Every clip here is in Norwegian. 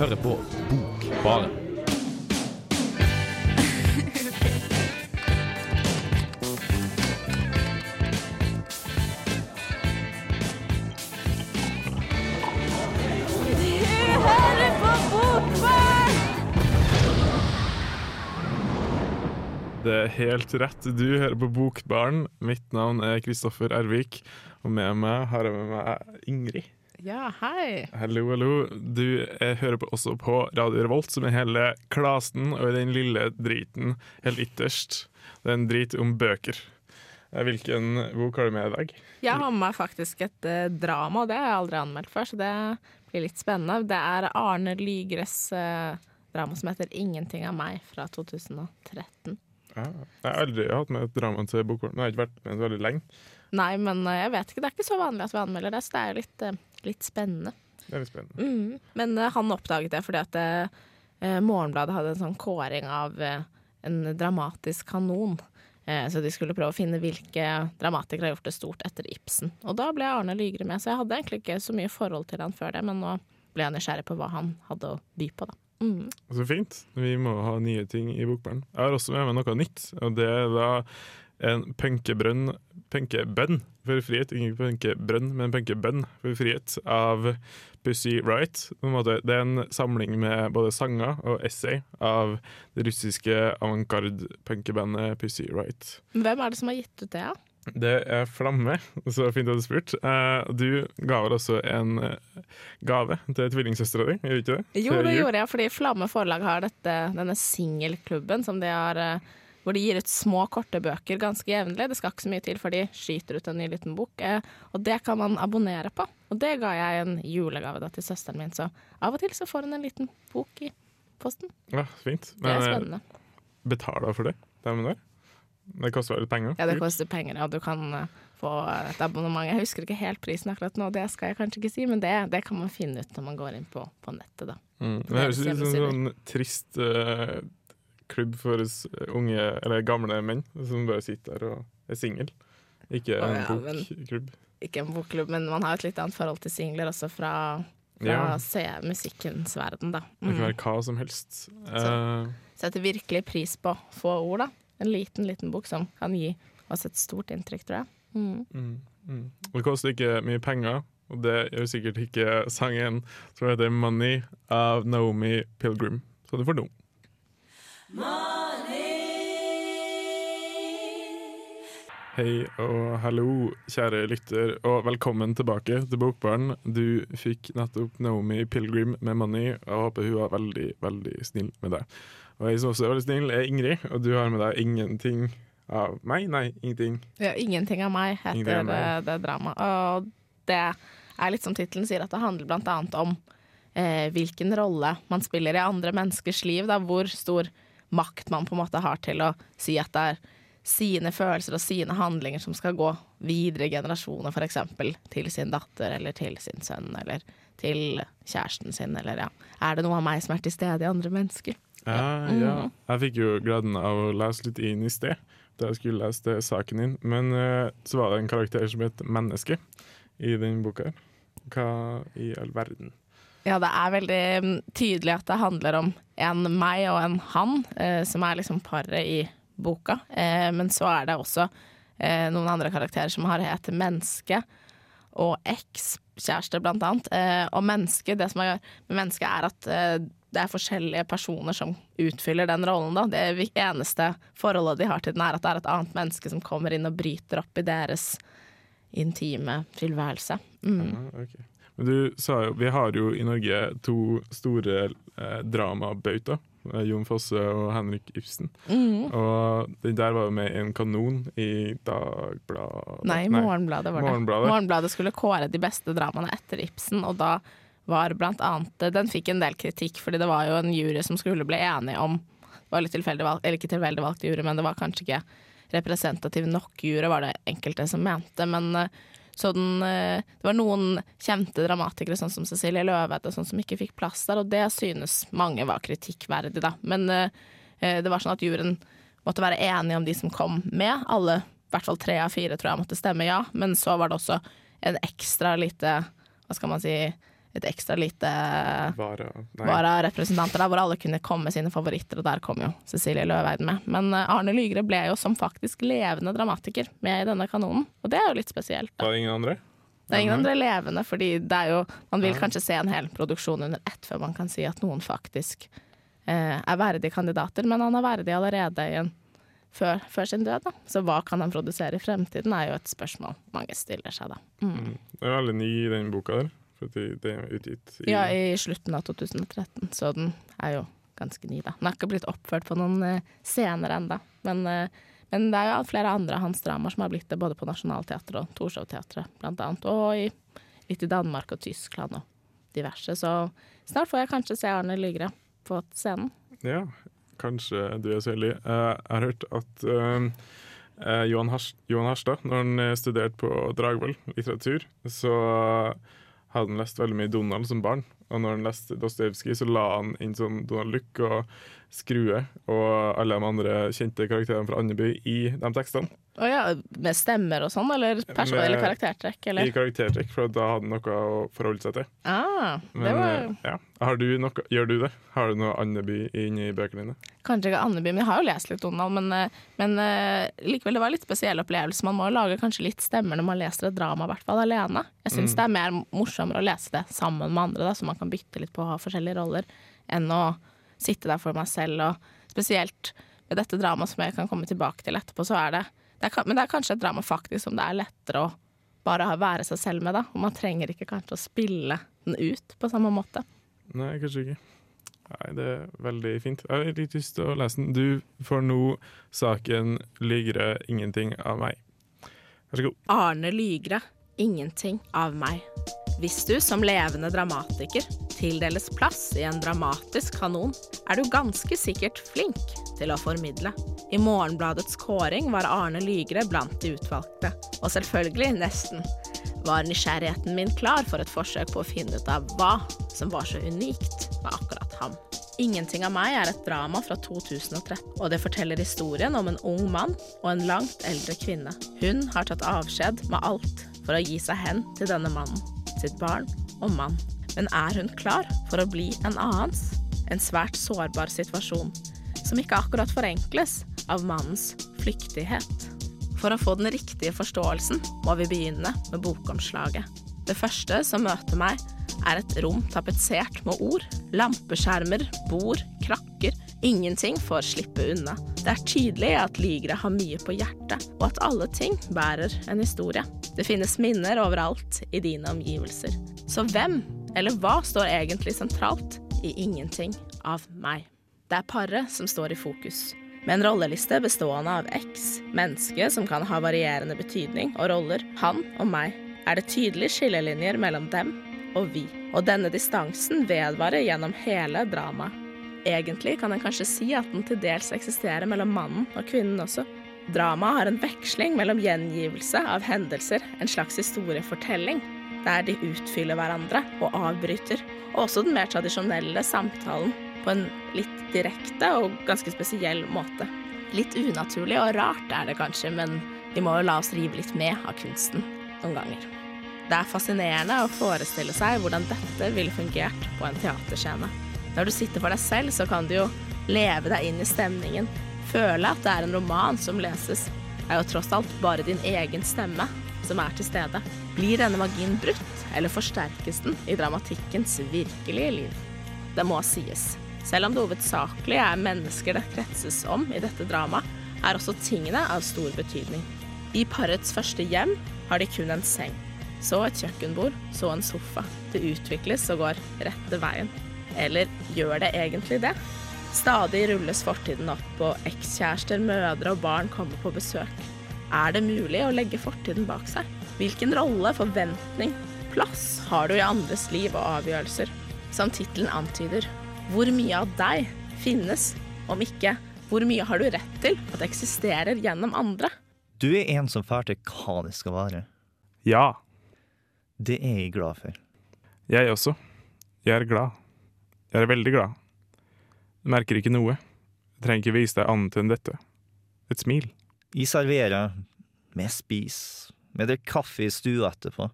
hører på Bokbaren. Det er helt rett. Du hører på Bokbaren. Mitt navn er Kristoffer Ervik, og med meg har jeg med meg Ingrid. Ja, hei. Hallo, hallo. Du hører på, også på Radio Revolt, som er hele klasen, og den lille driten helt ytterst. Det er en drit om bøker. Eh, Hvilken bok har du med i dag? Jeg har med meg faktisk et eh, drama, og det har jeg aldri anmeldt før, så det blir litt spennende. Det er Arne Lygres eh, drama som heter 'Ingenting av meg' fra 2013. Ja. jeg har aldri hatt med et drama til Bokbaren. Jeg har ikke vært med så veldig lenge. Nei, men eh, jeg vet ikke, det er ikke så vanlig at vi anmelder det, så det er jo litt, eh, litt spennende. Det er litt spennende. Mm. Men uh, han oppdaget det fordi at uh, Morgenbladet hadde en sånn kåring av uh, en dramatisk kanon. Så de skulle prøve å finne hvilke dramatikere har gjort det stort etter Ibsen. Og da ble Arne Lygre med, så jeg hadde egentlig ikke så mye forhold til han før det, men nå ble jeg nysgjerrig på hva han hadde å by på, da. Mm. Så fint. Vi må ha nye ting i bokbæren. Jeg har også med meg noe nytt, og det er da en punkebrønn Punkebønn for frihet. Ikke punkebrønn, men punkebønn for frihet av Pussy måte, det er en samling med både sanger og essay av det russiske avantgarde-punkebandet Pussy Riot. Hvem er det som har gitt ut det, Ja? Det er Flamme, så fint at du spurte. Eh, du ga vel også en eh, gave til tvillingsøstera di, gjør du ikke det? Jo, det gjorde jeg, fordi Flamme forlag har dette, denne singelklubben som de har eh, hvor de gir ut små, korte bøker ganske jevnlig. Det skal ikke så mye til før de skyter ut en ny liten bok. Eh, og det kan man abonnere på. Og det ga jeg en julegave da til søsteren min, så av og til så får hun en liten bok i posten. Ja, fint. Det er eh, spennende. betaler for det, dem med Det koster vel litt penger? Ja, det koster penger, og du kan eh, få et abonnement. Jeg husker ikke helt prisen akkurat nå, det skal jeg kanskje ikke si, men det, det kan man finne ut når man går inn på, på nettet, da. Mm. Det høres ut som en sånn trist eh, klubb for unge, eller gamle menn som bare sitter der og er single. Ikke en ja, bokklubb. Ikke en bokklubb, men man har et litt annet forhold til singler også fra, fra Ja. se musikkens verden, da. Det kan Mm. være hva som helst. Så, Setter virkelig pris på få ord, da. En liten, liten bok som kan gi oss et stort inntrykk, tror jeg. Mm. mm, mm. Det koster ikke mye penger, og det gjør sikkert ikke sangen som heter 'Money' av Naomi Pilgrim. Så du får nå. Hei og hallo, kjære lytter, og velkommen tilbake til Bokbaren. Du fikk nettopp Naomi Pilgrim med 'Money', og jeg håper hun var veldig, veldig snill med deg. Og jeg som også er veldig snill, er Ingrid, og du har med deg ingenting av meg? Nei, ingenting. Ja, 'Ingenting av meg' heter av meg. det, det dramaet. Og det er litt som tittelen sier, at det handler blant annet om eh, hvilken rolle man spiller i andre menneskers liv. Da, hvor stor makt man på en måte har til å si at det er sine følelser og sine handlinger som skal gå videre i generasjoner, f.eks. til sin datter eller til sin sønn eller til kjæresten sin, eller ja. Er det noe av meg som er til stede i andre mennesker? Ja, ja. Jeg fikk jo gleden av å lese litt inn i sted, da jeg skulle lese saken din. Men eh, så var det en karakter som het Menneske i den boka. Hva i all verden? Ja, det er veldig mm, tydelig at det handler om en meg og en han, eh, som er liksom paret i boka. Eh, men så er det også eh, noen andre karakterer som har hett menneske og ekskjæreste, blant annet. Eh, og menneske, det som er med menneske, er at eh, det er forskjellige personer som utfyller den rollen. Da. Det eneste forholdet de har til den, er at det er et annet menneske som kommer inn og bryter opp i deres intime tilværelse. Mm. Ja, ok. Du sa jo, vi har jo i Norge to store eh, dramabautaer. eh, Jon Fosse og Henrik Ibsen. Mm. Og den der var jo med en kanon i Dagbladet Nei, Morgenbladet var det. Morgenbladet. Morgenbladet skulle kåre de beste dramaene etter Ibsen, og da var blant annet Den fikk en del kritikk, fordi det var jo en jury som skulle bli enig om Det var litt tilfeldig valgt, eller ikke tilfeldig valgt jury, men det var kanskje ikke representativ nok jury, var det enkelte som mente. Men så eh, det var noen kjente dramatikere, sånn som Cecilie Løveide, sånn som ikke fikk plass der, og det synes mange var kritikkverdig, da. Men eh, eh, det var sånn at juryen måtte være enige om de som kom med. Alle, i hvert fall tre av fire, tror jeg måtte stemme ja. Men så var det også en ekstra lite, hva skal man si, et ekstra lite vararepresentanter der, hvor alle kunne komme med sine favoritter, og der kom jo Cecilie Løveid med. Men eh, Arne Lygre ble jo som faktisk levende dramatiker med i denne kanonen, og det er jo litt spesielt. Da. Var det ingen andre? Det er ingen andre levende, fordi det er jo Man vil kanskje se en hel produksjon under ett før man kan si at noen faktisk eh, er verdige kandidater, men han er verdig allerede en, før, før sin død. Da. Så hva kan han produsere i fremtiden, er jo et spørsmål mange stiller seg, da. Mm. Det er veldig ny i den boka der. For det det er utgitt i Ja, i slutten av 2013, så den er jo ganske ny, da. Den er ikke blitt oppført på noen eh, scener ennå, men, eh, men det er jo flere andre av hans dramaer som har blitt det, både på Nationaltheatret og Torshov-teatret, blant annet, og i, litt i Danmark og Tyskland og diverse. Så snart får jeg kanskje se Arne Lygre på scenen. Ja, kanskje du er så heldig. Eh, jeg har hørt at Johan, Hars Harstad, når han studerte på Dragvoll litteratur, så hadde han lest veldig mye Donald som barn. Og når han leste Dostojevskij, så la han inn sånn Donald Luck og Skrue og alle de andre kjente karakterene fra Andeby i de tekstene. Oh ja, med stemmer og sånn, eller, Med- eller karaktertrekk, I karaktertrekk, for da hadde han noe å forholde seg til. Ah, det Men, var eh, ja. Har du noe, gjør du det? Har du noe Andeby inni bøkene dine? Kanskje ikke Andeby, men jeg har jo lest litt Donald. Men, eh, men eh, likevel, det var en litt spesiell opplevelse. Man må jo lage kanskje litt stemmer når man leser et drama, i hvert fall alene. Jeg syns det er mer morsommere å lese det sammen med andre, da, så man kan bytte litt på å ha forskjellige roller, enn å sitte der for meg selv. Og spesielt med dette dramaet som jeg kan komme tilbake til etterpå, så er det, det er, Men det er kanskje et drama faktisk som det er lettere å bare være seg selv med, da. Og man trenger ikke kanskje å spille den ut på samme måte. Nei, kanskje ikke. Nei, det er veldig fint. Jeg har litt lyst til å lese den. Du får nå saken 'Lygre ingenting av meg'. Vær så god. Arne Lygre, ingenting av meg. Hvis du som levende dramatiker tildeles plass i en dramatisk kanon, er du ganske sikkert flink til å formidle. I Morgenbladets kåring var Arne Lygre blant de utvalgte, og selvfølgelig nesten var nysgjerrigheten min klar for et forsøk på å finne ut av hva som var så unikt med akkurat ham. Ingenting av meg er et drama fra 2013, og det forteller historien om en ung mann og en langt eldre kvinne. Hun har tatt avskjed med alt for å gi seg hen til denne mannen, sitt barn og mann. Men er hun klar for å bli en annens? En svært sårbar situasjon, som ikke akkurat forenkles av mannens flyktighet. For å få den riktige forståelsen må vi begynne med bokomslaget. Det første som møter meg, er et rom tapetsert med ord. Lampeskjermer, bord, krakker. Ingenting får slippe unna. Det er tydelig at ligere har mye på hjertet, og at alle ting bærer en historie. Det finnes minner overalt i dine omgivelser. Så hvem, eller hva, står egentlig sentralt i ingenting av meg? Det er paret som står i fokus. Med en rolleliste bestående av X, menneske som kan ha varierende betydning og roller, han og meg, er det tydelige skillelinjer mellom dem og vi. Og denne distansen vedvarer gjennom hele dramaet. Egentlig kan en kanskje si at den til dels eksisterer mellom mannen og kvinnen også. Dramaet har en veksling mellom gjengivelse av hendelser, en slags historiefortelling, der de utfyller hverandre og avbryter, og også den mer tradisjonelle samtalen på en litt direkte og ganske spesiell måte. Litt unaturlig og rart er det kanskje, men vi må jo la oss rive litt med av kunsten noen ganger. Det er fascinerende å forestille seg hvordan dette ville fungert på en teaterscene. Når du sitter for deg selv, så kan du jo leve deg inn i stemningen, føle at det er en roman som leses. Er jo tross alt bare din egen stemme som er til stede. Blir denne magien brutt, eller forsterkes den i dramatikkens virkelige liv? Det må sies. Selv om det hovedsakelig er mennesker det kretses om i dette dramaet, er også tingene av stor betydning. I parets første hjem har de kun en seng. Så et kjøkkenbord, så en sofa. Det utvikles og går rette veien. Eller gjør det egentlig det? Stadig rulles fortiden opp, og ekskjærester, mødre og barn kommer på besøk. Er det mulig å legge fortiden bak seg? Hvilken rolle, forventning, plass har du i andres liv og avgjørelser? Som tittelen antyder, hvor mye av deg finnes, om ikke hvor mye har du rett til at eksisterer gjennom andre? Du er en som fær til hva det skal være. Ja, Det er jeg glad for. jeg også. Jeg er glad. Jeg er veldig glad. Du merker ikke noe. Jeg trenger ikke vise deg annet enn dette. Et smil. Jeg serverer, vi spiser, vi drikker kaffe i stua etterpå.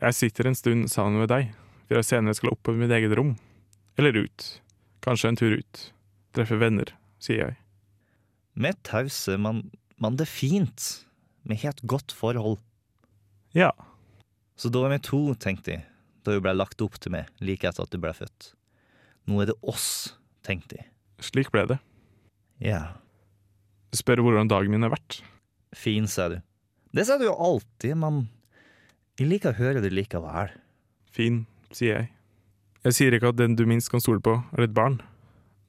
Jeg sitter en stund sammen med deg. før jeg senere skal opp på mitt eget rom. Eller ut. Kanskje en tur ut. Treffe venner, sier jeg. Med tause, men, men det er fint. Vi har et godt forhold. Ja. Så da er vi to, tenkte jeg, da hun ble lagt opp til meg like etter at du ble født. Nå er det oss, tenkte jeg. Slik ble det. Ja, Du spør hvordan dagen min har vært. fin, sa du. Det sa du jo alltid, men jeg liker å høre det likevel. Fin, sier jeg. Jeg sier ikke at den du minst kan stole på, er ditt barn.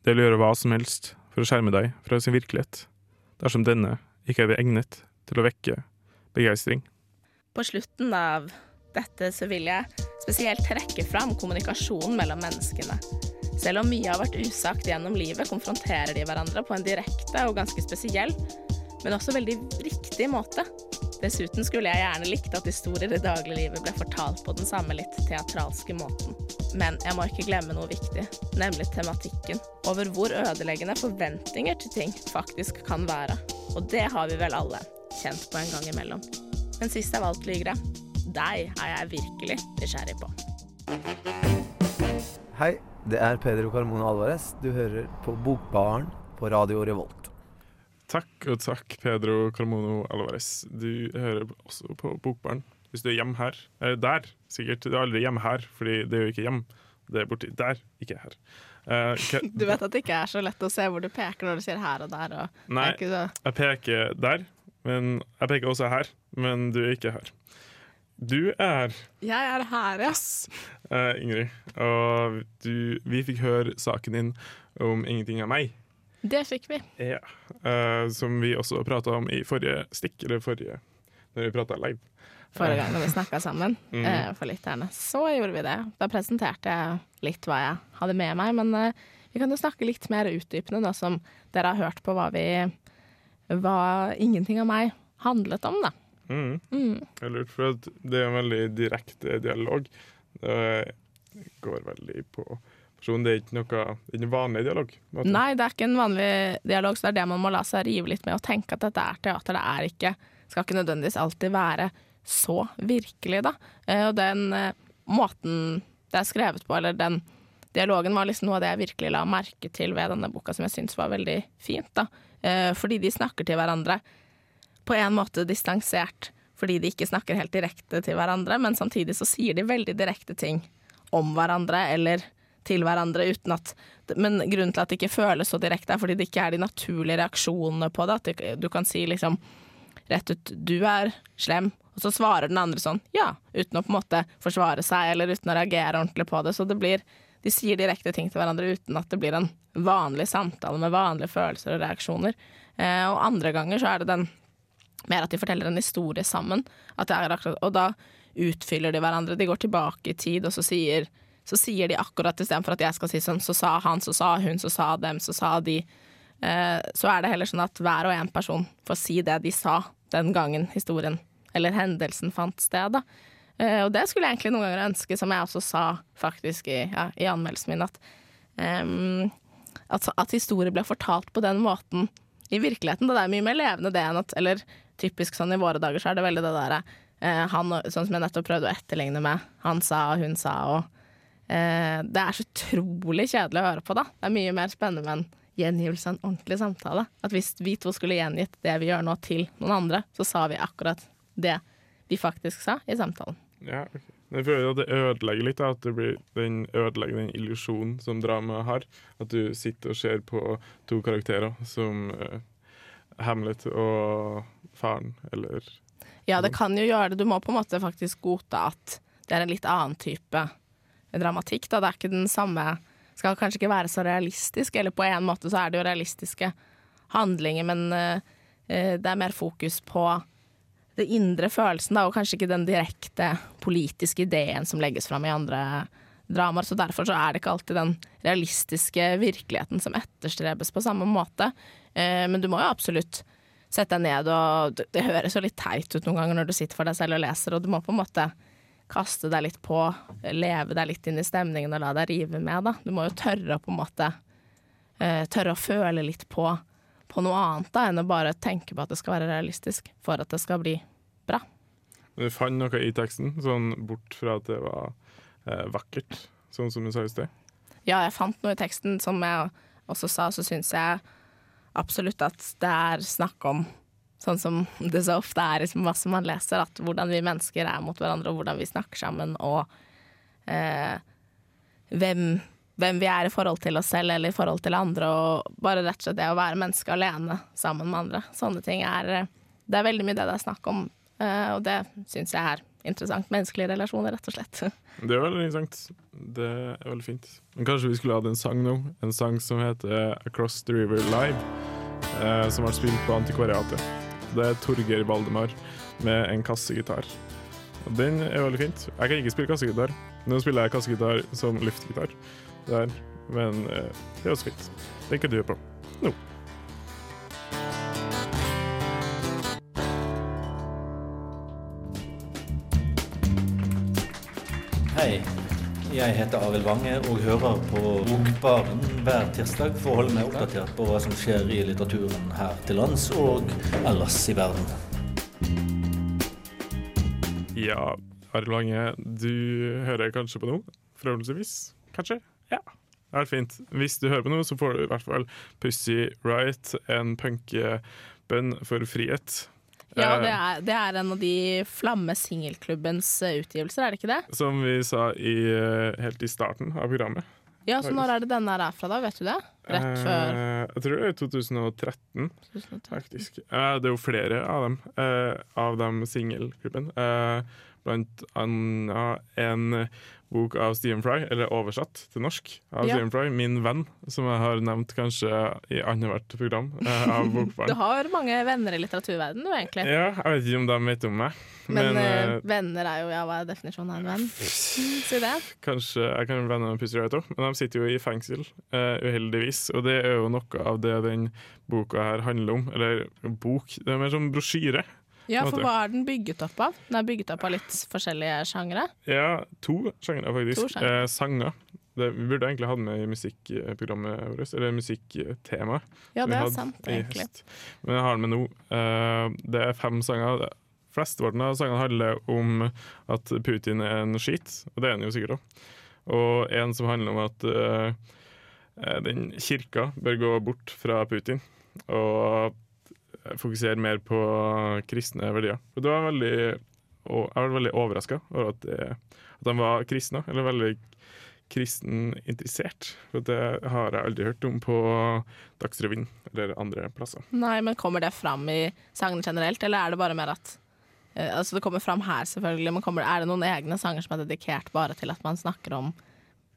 Det vil gjøre hva som helst for å skjerme deg fra sin virkelighet, dersom denne ikke er egnet til å vekke begeistring. På slutten av dette så vil jeg spesielt trekke fram kommunikasjonen mellom menneskene. Selv om mye har vært usagt gjennom livet, konfronterer de hverandre på en direkte og ganske spesiell, men også veldig riktig måte. Dessuten skulle jeg gjerne likt at historier i dagliglivet ble fortalt på den samme litt teatralske måten. Men jeg må ikke glemme noe viktig, nemlig tematikken. Over hvor ødeleggende forventninger til ting faktisk kan være. Og det har vi vel alle kjent på en gang imellom. Men sist av alt, Lygre, deg er jeg virkelig nysgjerrig på. Hei, det er Pedro Carmona Alvarez. Du hører på Bokbaren på Radio Revolt. Takk og takk, Pedro Carmono Alvarez. Du hører også på Bokbaren. Hvis du er hjemme her. Eller der, sikkert. Du er aldri hjemme her, fordi det er jo ikke hjem. Det er borti der, ikke her. Uh, hva- Du vet at det ikke er så lett å se hvor du peker når du sier her og der. Og Nei, så jeg peker der, men jeg peker også her. Men du er ikke her. Du er Jeg er her, ja. Uh, Ingrid, og du, vi fikk høre saken din om ingenting av meg. Det fikk vi. Ja. Uh, som vi også prata om i forrige stikk, eller forrige Når vi prata live. Forrige gang da vi snakka sammen Mm. uh, for lytterne. Så gjorde vi det. Da presenterte jeg litt hva jeg hadde med meg. Men eh, vi kan jo snakke litt mer utdypende, da som dere har hørt på hva vi Hva ingenting av meg handlet om, da. Mm. Mm. Det er lurt, for det er en veldig direkte dialog. Det går veldig på personen. Det er ikke noe det er ikke vanlig dialog. måte. Nei, det er ikke en vanlig dialog, så det er det man må la seg rive litt med og tenke at dette er teater. Det er ikke, skal ikke nødvendigvis alltid være så virkelig, da. Eh, Og den eh, måten det er skrevet på, eller den dialogen, var liksom noe av det jeg virkelig la merke til ved denne boka, som jeg syns var veldig fint, da. Eh, Fordi de snakker til hverandre på en måte distansert, fordi de ikke snakker helt direkte til hverandre, men samtidig så sier de veldig direkte ting om hverandre, eller til hverandre uten at Men grunnen til at det ikke føles så direkte, er fordi det ikke er de naturlige reaksjonene på det. At du kan si liksom rett ut 'du er slem', og så svarer den andre sånn 'ja', uten å på en måte forsvare seg eller uten å reagere ordentlig på det. Så det blir De sier direkte ting til hverandre uten at det blir en vanlig samtale med vanlige følelser og reaksjoner. Eh, og andre ganger så er det den mer at de forteller en historie sammen. Akkurat, og da utfyller de hverandre. De går tilbake i tid, og så sier, så sier de akkurat istedenfor at jeg skal si sånn, så sa han, så sa hun, så sa dem, så sa de. Eh, så er det heller sånn at hver og en person får si det de sa den gangen historien eller hendelsen fant sted. Da. Eh, og det skulle jeg egentlig noen ganger ønske, som jeg også sa faktisk i, ja, i anmeldelsen min, at, um, at, at historier ble fortalt på den måten i virkeligheten. Det er mye mer levende det enn at Eller typisk sånn i våre dager så er det veldig det derre eh, Sånn som jeg nettopp prøvde å etterligne med han sa og hun sa og eh, Det er så utrolig kjedelig å høre på, da. Det er mye mer spennende med en gjengivelse av en ordentlig samtale. At hvis vi to skulle gjengitt det vi gjør nå til noen andre, så sa vi akkurat det vi faktisk sa i samtalen. Ja, okay. Jeg føler at det ødelegger litt, at det blir den ødelegger den illusjonen som dramaet har. At du sitter og ser på to karakterer som eh, Hamlet og faren, eller Ja, det kan jo gjøre det. Du må på en måte faktisk godta at det er en litt annen type dramatikk. Da. Det er ikke den samme Skal kanskje ikke være så realistisk, eller på en måte så er det jo realistiske handlinger, men eh, det er mer fokus på det indre følelsen, da, og kanskje ikke den direkte politiske ideen som legges fram i andre dramaer. Så derfor så er det ikke alltid den realistiske virkeligheten som etterstrebes på samme måte. Uh, men du må jo absolutt sette deg ned, og det, det høres jo litt teit ut noen ganger når du sitter for deg selv og leser, og du må på en måte kaste deg litt på, leve deg litt inn i stemningen og la deg rive med, da. Du må jo tørre å på en måte eh, Tørre å føle litt på, på noe annet da, enn å bare tenke på at det skal være realistisk for at det skal bli bra. Du fant noe i teksten, sånn bort fra at det var eh, vakkert, sånn som du sa i sted. Ja, jeg fant noe i teksten som jeg også sa, så syns jeg absolutt at det er snakk om Sånn som det så ofte er i masse man leser, at hvordan vi mennesker er mot hverandre, og hvordan vi snakker sammen, og eh, hvem, hvem vi er i forhold til oss selv eller i forhold til andre, og bare rett og slett det å være menneske alene sammen med andre. Sånne ting er eh, Det er veldig mye det det er snakk om, eh, og det syns jeg er interessant. Menneskelige relasjoner, rett og slett. Det er veldig interessant. Det er veldig fint. Men kanskje vi skulle hatt en sang nå? En sang som heter 'Across the River Live', eh, som har spilt på Antikvariatet. Det er Torgeir Valdemar med en kassegitar. Og Den er veldig fint. Jeg kan ikke spille kassegitar. Nå spiller jeg kassegitar som luftgitar, der. men eh, det er også fint. Den kan du gjøre på nå. Hei, jeg heter Arild Wange og hører på Bokbaren hver tirsdag for å holde meg oppdatert på hva som skjer i litteraturen her til lands og ellers i verden. Ja, Arild Wange, du hører kanskje på noe? Forhåpentligvis? Kanskje? Ja. Det er fint. Hvis du hører på noe, så får du i hvert fall Pussy Riot, en punkebønn for frihet. Ja, Eh, det er, det er en av de Flamme singelklubbens eh, utgivelser, er det ikke det? Som vi sa i, eh, helt i starten av programmet. Ja, så når er det denne her er fra, da? Vet du det? Rett før jeg tror det er 2013, 2013. faktisk. Det er jo flere av dem, av dem singelgruppen. Eh, blant annet en bok av Stephen Fry, eller oversatt til norsk av Ja. Stephen Fry, 'Min venn', som jeg har nevnt kanskje i annethvert program eh, av Du har mange venner i litteraturverdenen, du, egentlig. Ja, jeg vet ikke om de vet om meg, Men, men, eh, venner er jo Ja, hva er definisjonen av en venn? Mm, Si det. Kanskje jeg kan venner med Pussy Riot òg, men de sitter jo i fengsel, eh, uheldigvis. Og det er jo noe av det den boka her handler om. Eller bok, det er mer som brosjyre. Ja, for hva er den bygget opp av? Den er bygget opp av litt forskjellige sjangere. Ja, to sjangere, faktisk. To sjangere. Eh, sanger. Det, vi burde egentlig hatt med i musikkprogrammet vårt, eller musikktema. Ja, det er sant, egentlig. Men jeg har den med nå. Eh, det er fem sanger. Flesteparten av sangene handler om at Putin er en skit, og det er han jo sikkert òg. Og en som handler om at eh, eh, den kirka bør gå bort fra Putin og fokusere mer på kristne verdier. Og det var veldig, jeg var veldig overraska over at, det, at de var kristne, eller veldig kristeninteressert. For det har jeg aldri hørt om på Dagsrevyen eller andre plasser. Nei, men kommer det fram i sangene generelt, eller er det bare mer at eh, Altså, det kommer fram her, selvfølgelig, men kommer, er det noen egne sanger som er dedikert bare til at man snakker om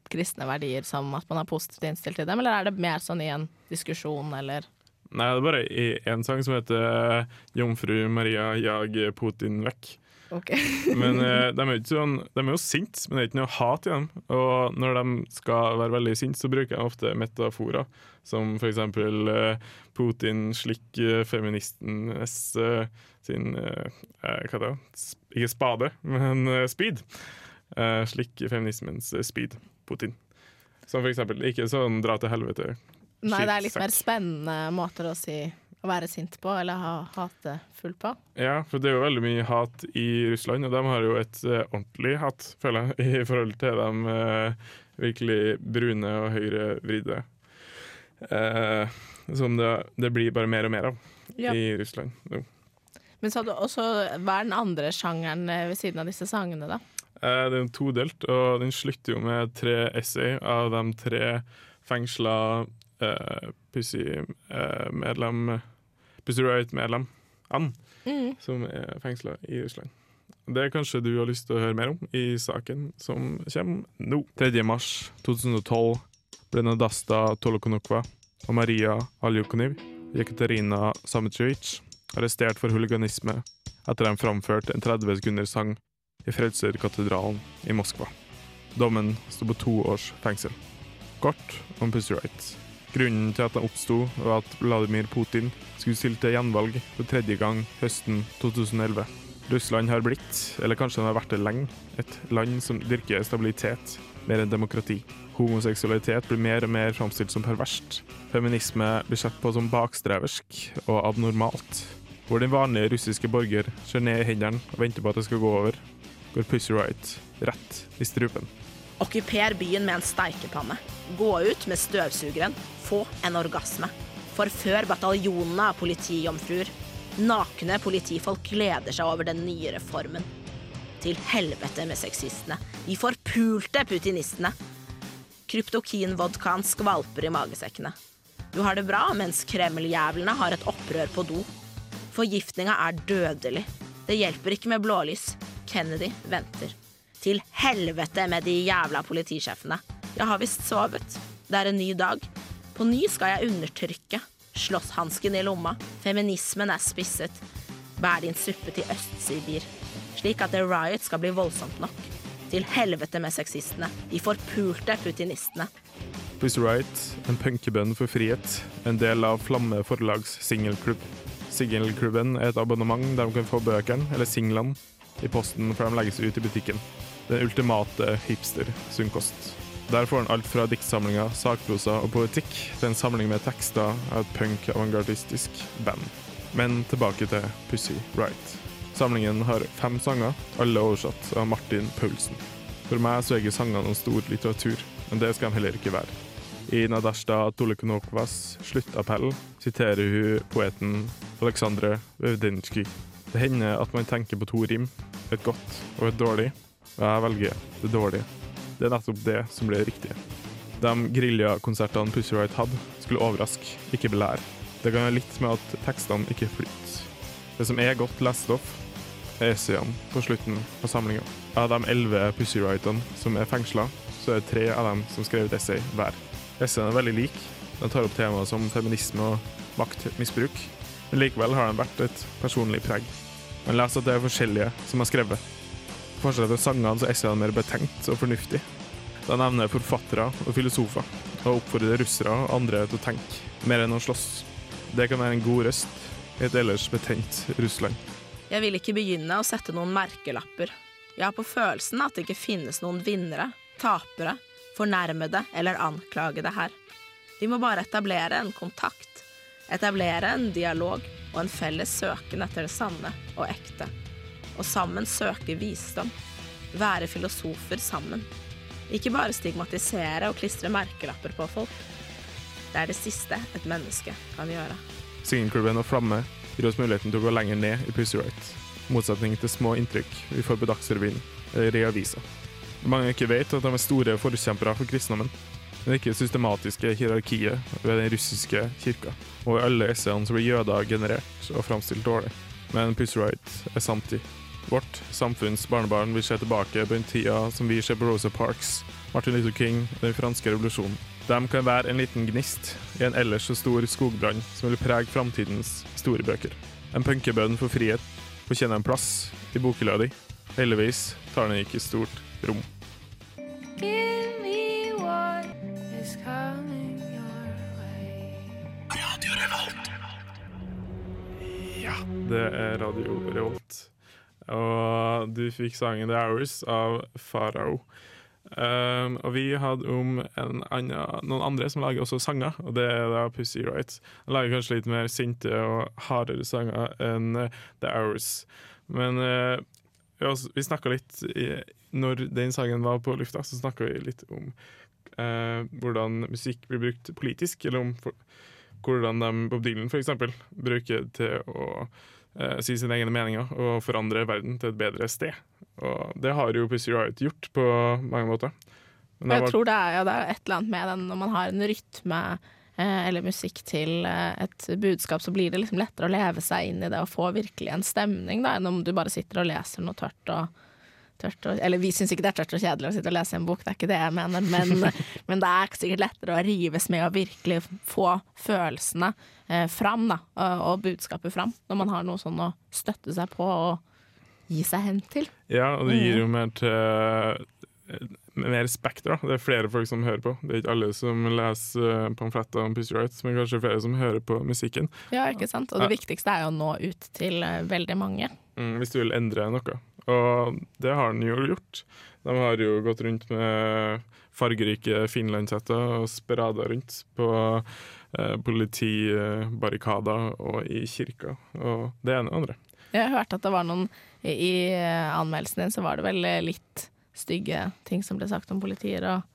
kristne verdier, som at man er positivt innstilt til dem, eller er det mer sånn i en diskusjon, eller Nei, det er bare én en sang som heter 'Jomfru Maria jag Putin vekk'. Okay. Men eh, de er sånn De er jo sinte, men det er ikke noe hat i dem. Og når de skal være veldig sinte, så bruker de ofte metaforer, som for eksempel eh, Putin slikk eh, feministenes eh, sin eh, eh, Hva det er Sp- Ikke spade, men eh, speed. Slik feminismens eh, speed, Putin. Som for eksempel ikke sånn dra til helvete. Nei, det er litt mer spennende måter å si å være sint på, eller ha hatefull på. Ja, for det er jo veldig mye hat i Russland, og de har jo et uh, ordentlig hat, føler jeg, i forhold til de uh, virkelig brune og høyrevridde. Uh, som det, det blir bare mer og mer av Ja. i Russland nå. Men så hadde også, hva er den andre sjangeren eh, ved siden av disse sangene, da? Uh, det er todelt, og den slutter jo med tre essay av de tre fengsla eh, Pussy-medlem Pussy Riot-medlem Ann, Mm. som er fengsla i Russland. Det er kanskje du har lyst til å høre mer om i saken som kommer nå. 3. mars 2012 ble Nadasta Tolokonokva og Maria Aljukoniv Jekaterina Sametrovic arrestert for huliganisme etter de framførte en 30 sekunders sang i Frelserkatedralen i Moskva. Dommen sto på to års fengsel. Kort om Pussy Riot. Grunnen til at den oppsto, var at Vladimir Putin skulle stille til gjenvalg for tredje gang høsten 2011. Russland har blitt, eller kanskje den har vært det lenge, et land som dyrker stabilitet mer enn demokrati. Homoseksualitet blir mer og mer framstilt som perverst. Feminisme blir sett på som bakstreversk og abnormalt. Hvor den vanlige russiske borger ser ned i hendene og venter på at det skal gå over, går Pussy Riot rett i strupen. Okkuper byen med en steikepanne. Gå ut med støvsugeren. Få en orgasme. Forfør bataljonene av politijomfruer. Nakne politifolk gleder seg over den nye reformen. Til helvete med sexistene. De forpulte putinistene. Kryptokin-vodkaen skvalper i magesekkene. Du har det bra mens Kreml-jævlene har et opprør på do. Forgiftninga er dødelig. Det hjelper ikke med blålys. Kennedy venter. Til helvete med de jævla politisjefene. Jeg har visst sovet. Det er en ny dag. På ny skal jeg undertrykke. Slåsshansken i lomma. Feminismen er spisset. Bær din suppe til Øst-Sibir. Slik at The Riot skal bli voldsomt nok. Til helvete med sexistene. De forpulte putinistene. Pussy Riot, en punkebønn for frihet, en del av Flamme forlags singelklubb. Singelklubben er et abonnement der de kan få bøkene, eller singlene, i posten før de legges ut i butikken. Den ultimate hipster-sunnkost. Der får han alt fra diktsamlinger, sakprosa og poetikk til en samling med tekster av et punk-avantgardistisk band. Men tilbake til Pussy Riot. Samlingen har fem sanger, alle oversatt av Martin Paulsen. For meg så er ikke sangene noen stor litteratur, men det skal de heller ikke være. I Nadashta Toleknokovas sluttappell siterer hun poeten Aleksandr Vevdenskij. Det hender at man tenker på to rim, et godt og et dårlig, og jeg velger det dårlige. Det er nettopp det som ble riktig. De geriljakonsertene Pussy Riot hadde, skulle overraske, ikke belære. Det kan være litt med at tekstene ikke flyter. Det som er godt lest opp, er essayene på slutten av samlinga. Av de elleve Pussy Riotene som er fengsla, så er det tre av dem som skrev et essay hver. Essayene er veldig like. De tar opp temaer som feminisme og maktmisbruk, men likevel har de vært et personlig preg. Man leser at det er forskjellige som har skrevet. Forskjellen fra sangene så er essayene mer betenkt og fornuftig. De nevner forfattere og filosofer, og oppfordrer russere og andre til å tenke, mer enn å slåss. Det kan være en god røst i et ellers betent Russland. Jeg vil ikke begynne å sette noen merkelapper. Jeg har på følelsen at det ikke finnes noen vinnere, tapere, fornærmede eller anklagede her. Vi må bare etablere en kontakt. Etablere en dialog og en felles søken etter det sanne og ekte. Og sammen søke visdom. Være filosofer sammen. Ikke bare stigmatisere og klistre merkelapper på folk. Det er det siste et menneske kan gjøre. Singelklubben og Flamme gir oss muligheten til å gå lenger ned i Pussy Riot, motsetning til små inntrykk vi får på Dagsrevyen eller i avisa. Mange ikke vet at de er store forkjempere for kristendommen, men ikke det systematiske hierarkiet ved den russiske kirka, og alle essayene som blir jøder generert og framstilt dårlig. Men Pussy Riot er samtid. Vårt samfunns barnebarn vil se tilbake på den tida som vi ser på Rosa Parks, Martin Luther King og den franske revolusjonen. De kan være en liten gnist i en ellers så stor skogbrann som vil prege framtidens historiebøker. En punkebønn for frihet fortjener en plass i bokhylla di. Heldigvis tar den ikke stort rom. Give me what is coming your way. Ja, det er Radio Revolt. Og du fikk sangen The Hours av Farao. Um, og vi hadde om annen, noen andre som lager også sanger, og det er da Pussy Riot. De lager kanskje litt mer sinte og hardere sanger enn eh, The Hours. Men uh, vi, snakka litt i, Når den sangen var på lufta, så snakka vi litt om uh, hvordan musikk blir brukt politisk, eller om for, hvordan de, Bob Dylan eksempel, bruker til å si sine egne meninger og forandre verden til et bedre sted. Og det har jo Pussy Riot gjort på mange måter. Men Jeg var- tror det er, ja, det er et eller annet med den når man har en rytme eh, eller musikk til eh, et budskap, så blir det liksom lettere å leve seg inn i det og få virkelig en stemning, da, enn om du bare sitter og leser noe tørt og og, Eller vi syns ikke det er tørt og kjedelig å sitte og lese en bok, det er ikke det jeg mener, men, men det er sikkert lettere å rives med og virkelig få følelsene eh, fram, da, og, og budskapet fram, når man har noe sånn å støtte seg på og gi seg hen til. Ja, og det gir jo mer til eh, mer spekter. da. Det er flere folk som hører på. Det er ikke alle som leser eh, pamfletter om Pussy Rights, men kanskje flere som hører på musikken. Ja, ikke sant? Og det viktigste er jo å nå ut til eh, veldig mange. Mm, hvis du vil endre noe. Og det har den jo gjort. De har jo gått rundt med fargerike finlandshetter og sprada rundt på eh, politibarrikader og i kirka. Og det ene og andre. Jeg har hørt at det var noen I i anmeldelsen din så var det vel litt stygge ting som ble sagt om politier og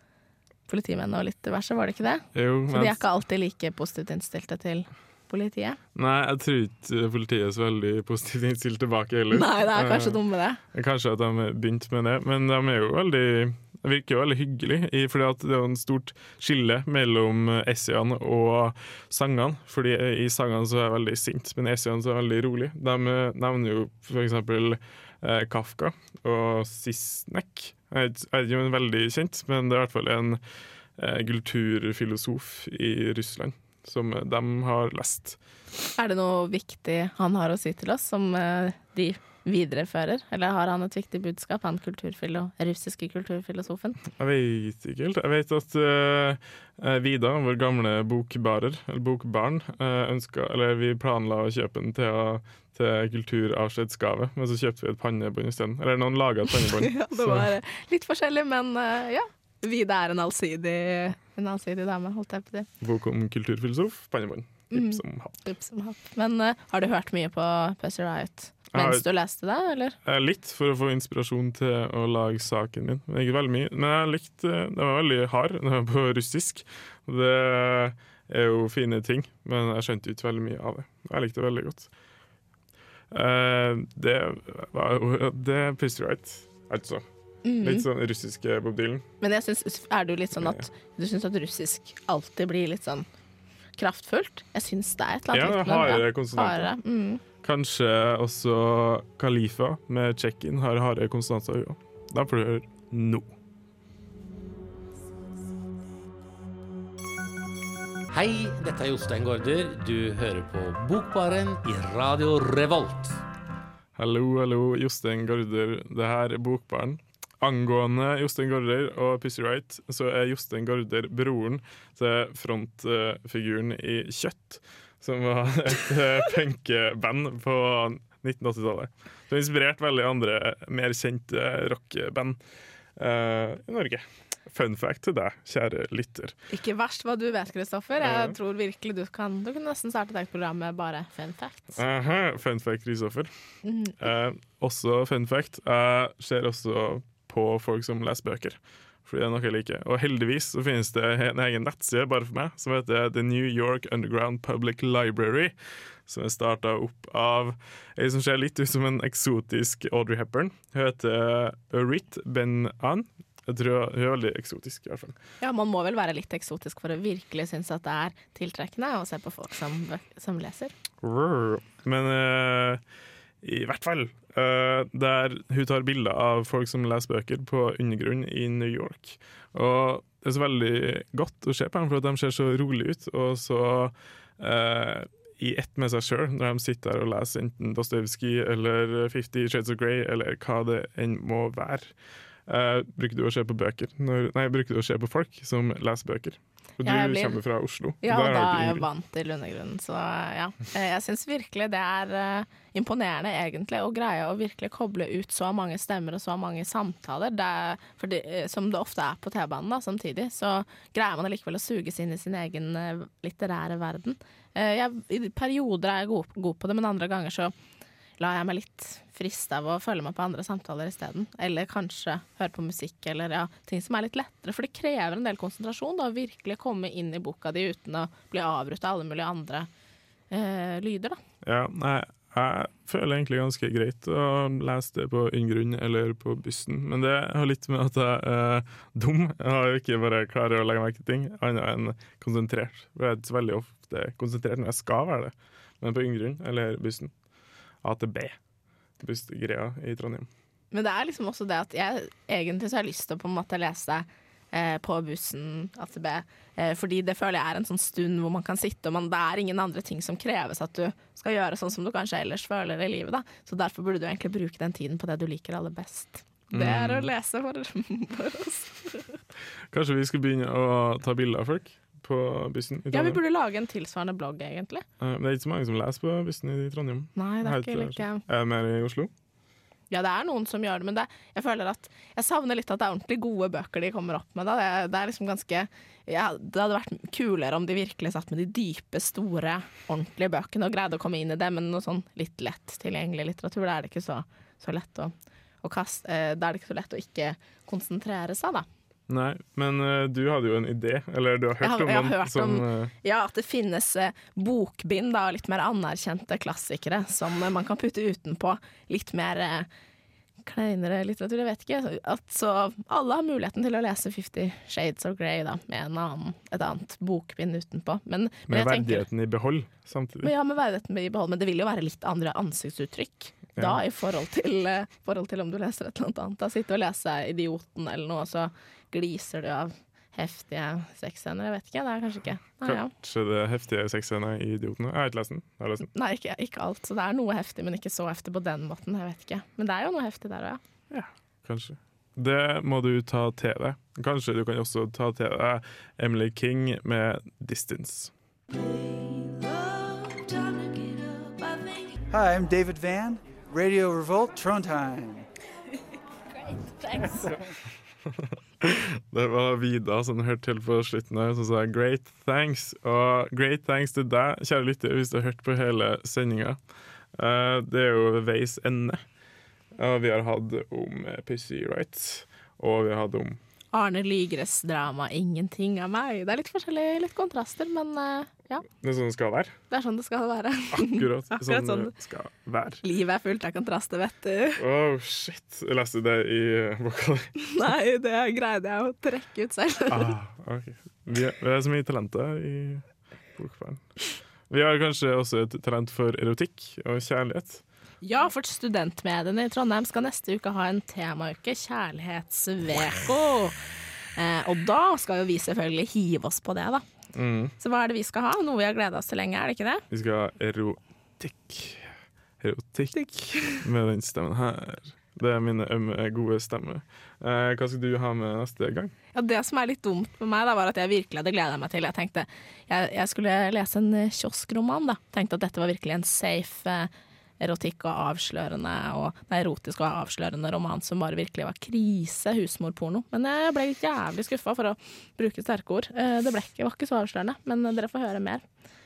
politimenn og litt diverse, var det ikke det? Jo, Så de er ikke alltid like positivt innstilte til politiet? Nei, jeg tror ikke politiet er så veldig positivt innstilt tilbake heller. Nei, det er kanskje Eh, noe med det. Kanskje at de har begynt med det, men de er jo veldig det virker jo veldig hyggelig, fordi det er jo en stort skille mellom essayene og sangene. Fordi i sangene så er jeg veldig sint, men i essayene så er jeg veldig rolig. De eh, nevner jo eksempel eh, Kafka og Sisnek. Jeg er ikke- veldig kjent, men det er i hvert fall en eh, kulturfilosof i Russland som de har lest. Er det noe viktig han har å si til oss, som eh, de viderefører? Eller har han et viktig budskap, han kulturfilo russiske kulturfilosofen? Jeg vet ikke helt. Jeg vet at uh, Vida, vår gamle bokbarer, eller bokbarn, uh, ønska Eller vi planla å kjøpe den til, å- til kulturavskjedsgave, men så kjøpte vi et pannebånd isteden. Eller noen laga et pannebånd. ja, det var så. litt forskjellig, men uh, ja. Vida er en allsidig, en allsidig dame, holdt jeg på å si. Bok om kulturfilosof, pannebånd. Ipsom Hipp som happ. Som hatt. Men uh, har du hørt mye på Pussy Riot mens har- du leste det, eller? Eh, Litt for å få inspirasjon til å lage saken min. Men ikke veldig mye. Men jeg likte Den var veldig hard. Den var på russisk. Det er jo fine ting, men jeg skjønte ikke veldig mye av det. Jeg likte det veldig godt. Uh, det var jo Det er Pussy Riot, altså. Mhm. Litt sånn russiske Bob Dylan. Men jeg synes, er du litt sånn at du syns at russisk alltid blir litt sånn kraftfullt? Jeg syns det er et eller Ja, annet det er litt med det. harde konsonanter. Harde, mm. Kanskje også Khalifa med check-in har harde konsonanter. Ja. Da får du høre nå. Hei, dette er Jostein Gaarder. Du hører på Bokbaren i Radio Revolt. Hallo, hallo, Jostein Gaarder. Det her er Bokbaren. Angående Jostein Gaarder og Pussy Riot, så er Jostein Gaarder broren til frontfiguren i Kjøtt, som var et eh, punkeband på 1980-tallet. Som inspirerte veldig andre mer kjente rockeband uh, i Norge. Fun fact til deg, kjære lytter. Ikke verst hva du vet, Kristoffer. Jeg Jeg tror virkelig du kan Du kunne nesten starte et program med bare fun facts. Aha, fun fact, Kristoffer. Mm. Også fun fact, jeg ser også på folk som leser bøker. Fordi det er noe jeg liker. Og heldigvis så finnes det en egen nettside bare for meg, som heter The New York Underground Public Library. Som er starta opp av ei som ser litt ut som en eksotisk Audrey Hepburn. Hun heter Rit Ben-An. Jeg tror Hun er veldig eksotisk, i hvert fall. Ja, Man må vel være litt eksotisk for å virkelig synes at det er tiltrekkende å se på folk som, som leser. Men eh, i hvert fall Uh, der hun tar bilder av folk som leser bøker på undergrunn i New York. Og det er så veldig godt å se på dem, for at de ser så rolig ut og så uh, i ett med seg sjøl når de sitter der og leser enten Dostojevskij eller Fifty Shades of Grey eller hva det enn må være. Eh, bruker du å se på bøker når, Nei, bruker du å se på folk som leser bøker? Og du Ja, blir- kommer fra Oslo. Ja, og da er jeg vant til undergrunnen, så ja. Eh, Jeg syns virkelig det er uh, imponerende, egentlig, å greie å virkelig koble ut så mange stemmer og så mange samtaler. Det er, for det, eh, som det ofte er på T-banen da, samtidig, så greier man allikevel å suges inn i sin egen litterære verden. Uh, Jeg, I perioder er jeg god, god på det, men andre ganger så lar jeg meg litt friste av å følge med på andre samtaler isteden. Eller kanskje høre på musikk, eller ja, ting som er litt lettere. For det krever en del konsentrasjon da, å virkelig komme inn i boka di uten å bli avbrutt av alle mulige andre eh, lyder. Da. Ja, nei, jeg føler egentlig ganske greit å lese det på undergrunn eller på bussen, men det har litt med at jeg er dum. Jeg har ikke bare klarer å legge merke til ting, annet enn konsentrert. Jeg er veldig ofte konsentrert når jeg skal være det, men på undergrunn eller bussen. AtB. Bussgreia i Trondheim. Men det er liksom også det at jeg egentlig så har lyst til å på en måte lese eh, på bussen, A til B, eh, fordi det føler jeg er en sånn stund hvor man kan sitte, og man, det er ingen andre ting som kreves at du skal gjøre sånn som du kanskje ellers føler i livet. Da. Så derfor burde du egentlig bruke den tiden på det du liker aller best. Det er å lese for, for oss. Kanskje vi skal begynne å ta bilder av folk på bussen i Ja, vi burde lage en tilsvarende blogg, egentlig. Eh, Det er ikke så mange som leser på bussen i Trondheim. Nei, det er Helt, ikke eh, like Er det mer i Oslo? Ja, det er noen som gjør det, men det, jeg føler at jeg savner litt at det er ordentlig gode bøker de kommer opp med. Det, det er liksom ganske ja, Det hadde vært kulere om de virkelig satt med de dype, store, ordentlige bøkene og greide å komme inn i det, men noe sånn litt lett tilgjengelig litteratur, da er det ikke så, så lett å, å kaste, eh, da er det ikke så lett å ikke konsentrere seg, da. Nei, men uh, du hadde jo en idé, eller du har hørt har- om har hørt som om- eh, Ja, at det finnes uh, bokbind da, litt mer anerkjente klassikere som uh, man kan putte utenpå litt mer kleinere litteratur. Jeg vet ikke. At, så alle har muligheten til å lese Fifty Shades of Grey da, med en annen, et annet bokbind utenpå. Men, men med verdigheten tenker i behold samtidig. men ja, med verdigheten i behold, men det vil jo være litt andre ansiktsuttrykk. Da i forhold til, eh, forhold til om du leser et eller annet annet. Da sitter du og leser Idioten eller noe, og så gliser du av heftige sexscener. Jeg vet ikke, det er kanskje ikke Nei, ja. Kanskje det er heftige sexscener i Idiotene. Jeg har ikke lest den. Jeg har lest den. Nei ikke, ikke alt. Så det er noe heftig, men ikke så heftig på den måten. Jeg vet ikke. Men det er jo noe heftig der òg, ja. Kanskje. Det må du ta til deg. Kanskje du kan også ta til deg Emily King med 'Distance'. Hi, I'm David Van, Radio Revolt, Trondheim. Great, thanks. Det var Vida som hørte til på slutten her, som sa 'great thanks'. Og great thanks til deg, kjære lytter, hvis du har hørt på hele sendinga. Eh, det er jo veis ende. Vi har hatt om eh, Pussy Rights, og vi har hatt om Arne Lygres drama 'Ingenting av meg'. Det er litt forskjellige litt kontraster, men eh, ja. det er sånn det skal være. Det er sånn det skal være. Akkurat, Akkurat sånn sånn. det skal være. Livet er fullt av kontraster, vet du. Oh, shit. Jeg leste det i eh, boka di. Nei, det greide jeg å trekke ut selv. Ah, okay. vi, er, vi er så mye talenter i bokverden. Vi har kanskje også et talent for erotikk og kjærlighet. Ja, for studentmediene i Trondheim skal neste uke ha en temauke, Kjærlighetsveko. Eh, og da skal jo vi selvfølgelig hive oss på det, da. Mm. Så hva er det vi skal ha? Noe vi har gleda oss til lenge, er det ikke det? Vi skal ha erotikk. Erotikk med den stemmen her. Det er min ømme, gode stemme. Eh, hva skal du ha med neste gang? Ja, Det som er litt dumt med meg, da, var at jeg virkelig hadde gleda meg til Jeg tenkte jeg, jeg skulle lese en eh, kioskroman. da Tenkte at dette var virkelig en safe eh, erotikk og avslørende og nei, erotisk og avslørende roman som bare virkelig var krise, husmorporno. Men jeg ble jævlig skuffa, for å bruke sterke ord. Eh, Det ble ikke, var ikke så avslørende, men dere får høre mer.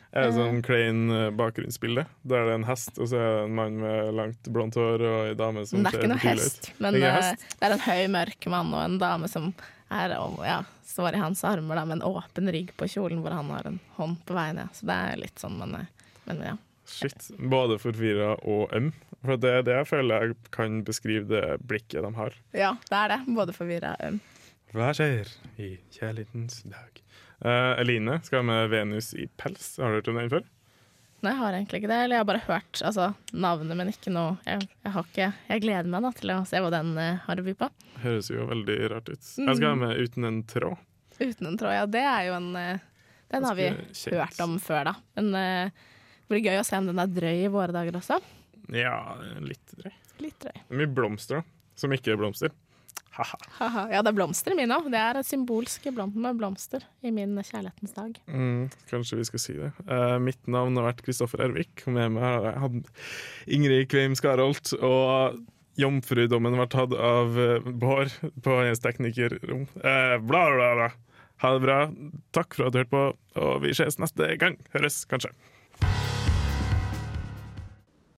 Er det sånn klein eh, bakgrunnsbilde? Der det er en hest, og så er det en mann med langt blondt hår og ei dame som Men det er ikke noe hest, men det er, hest? det er en høy, mørk mann og en dame som er, ja, står i hans armer da, med en åpen rygg på kjolen hvor han har en hånd på veien. Ja. Så det er litt sånn, men, eh, men ja. Shit. Både forvirra og øm. For det er det jeg føler jeg kan beskrive det blikket de har. Ja, det er det. Både forvirra og øm. Hva skjer i kjærlighetens dag? Uh, Eline skal med Venus i pels. Har du hørt om den før? Nei, jeg har egentlig ikke det. Eller jeg har bare hørt altså, navnet, men ikke noe jeg, jeg, har ikke, jeg gleder meg da til å se hva den uh, har å by på. Høres jo veldig rart ut. Jeg skal ha med Uten en tråd. Uten en tråd, ja. Det er jo en uh, Den har vi kjent. hørt om før, da. Men eh, det blir gøy å se om den er drøy i våre dager også. Ja, litt drøy. Litt drøy. Mye blomster, da. Som ikke er blomster. Haha. Haha. Ja, det er blomster i min òg. Det er et symbolsk blomst med blomster i min kjærlighetens dag. Mm, kanskje vi skal si det. Uh, mitt navn har vært Kristoffer Ervik. Med meg har jeg hatt Ingrid Kveim Skarholt. Og jomfrudommen var tatt av uh, Bård på hennes teknikerrom. Uh, bla, bla, bla. Ha det bra. Takk for at du hørte på, og vi ses neste gang. Høres, kanskje.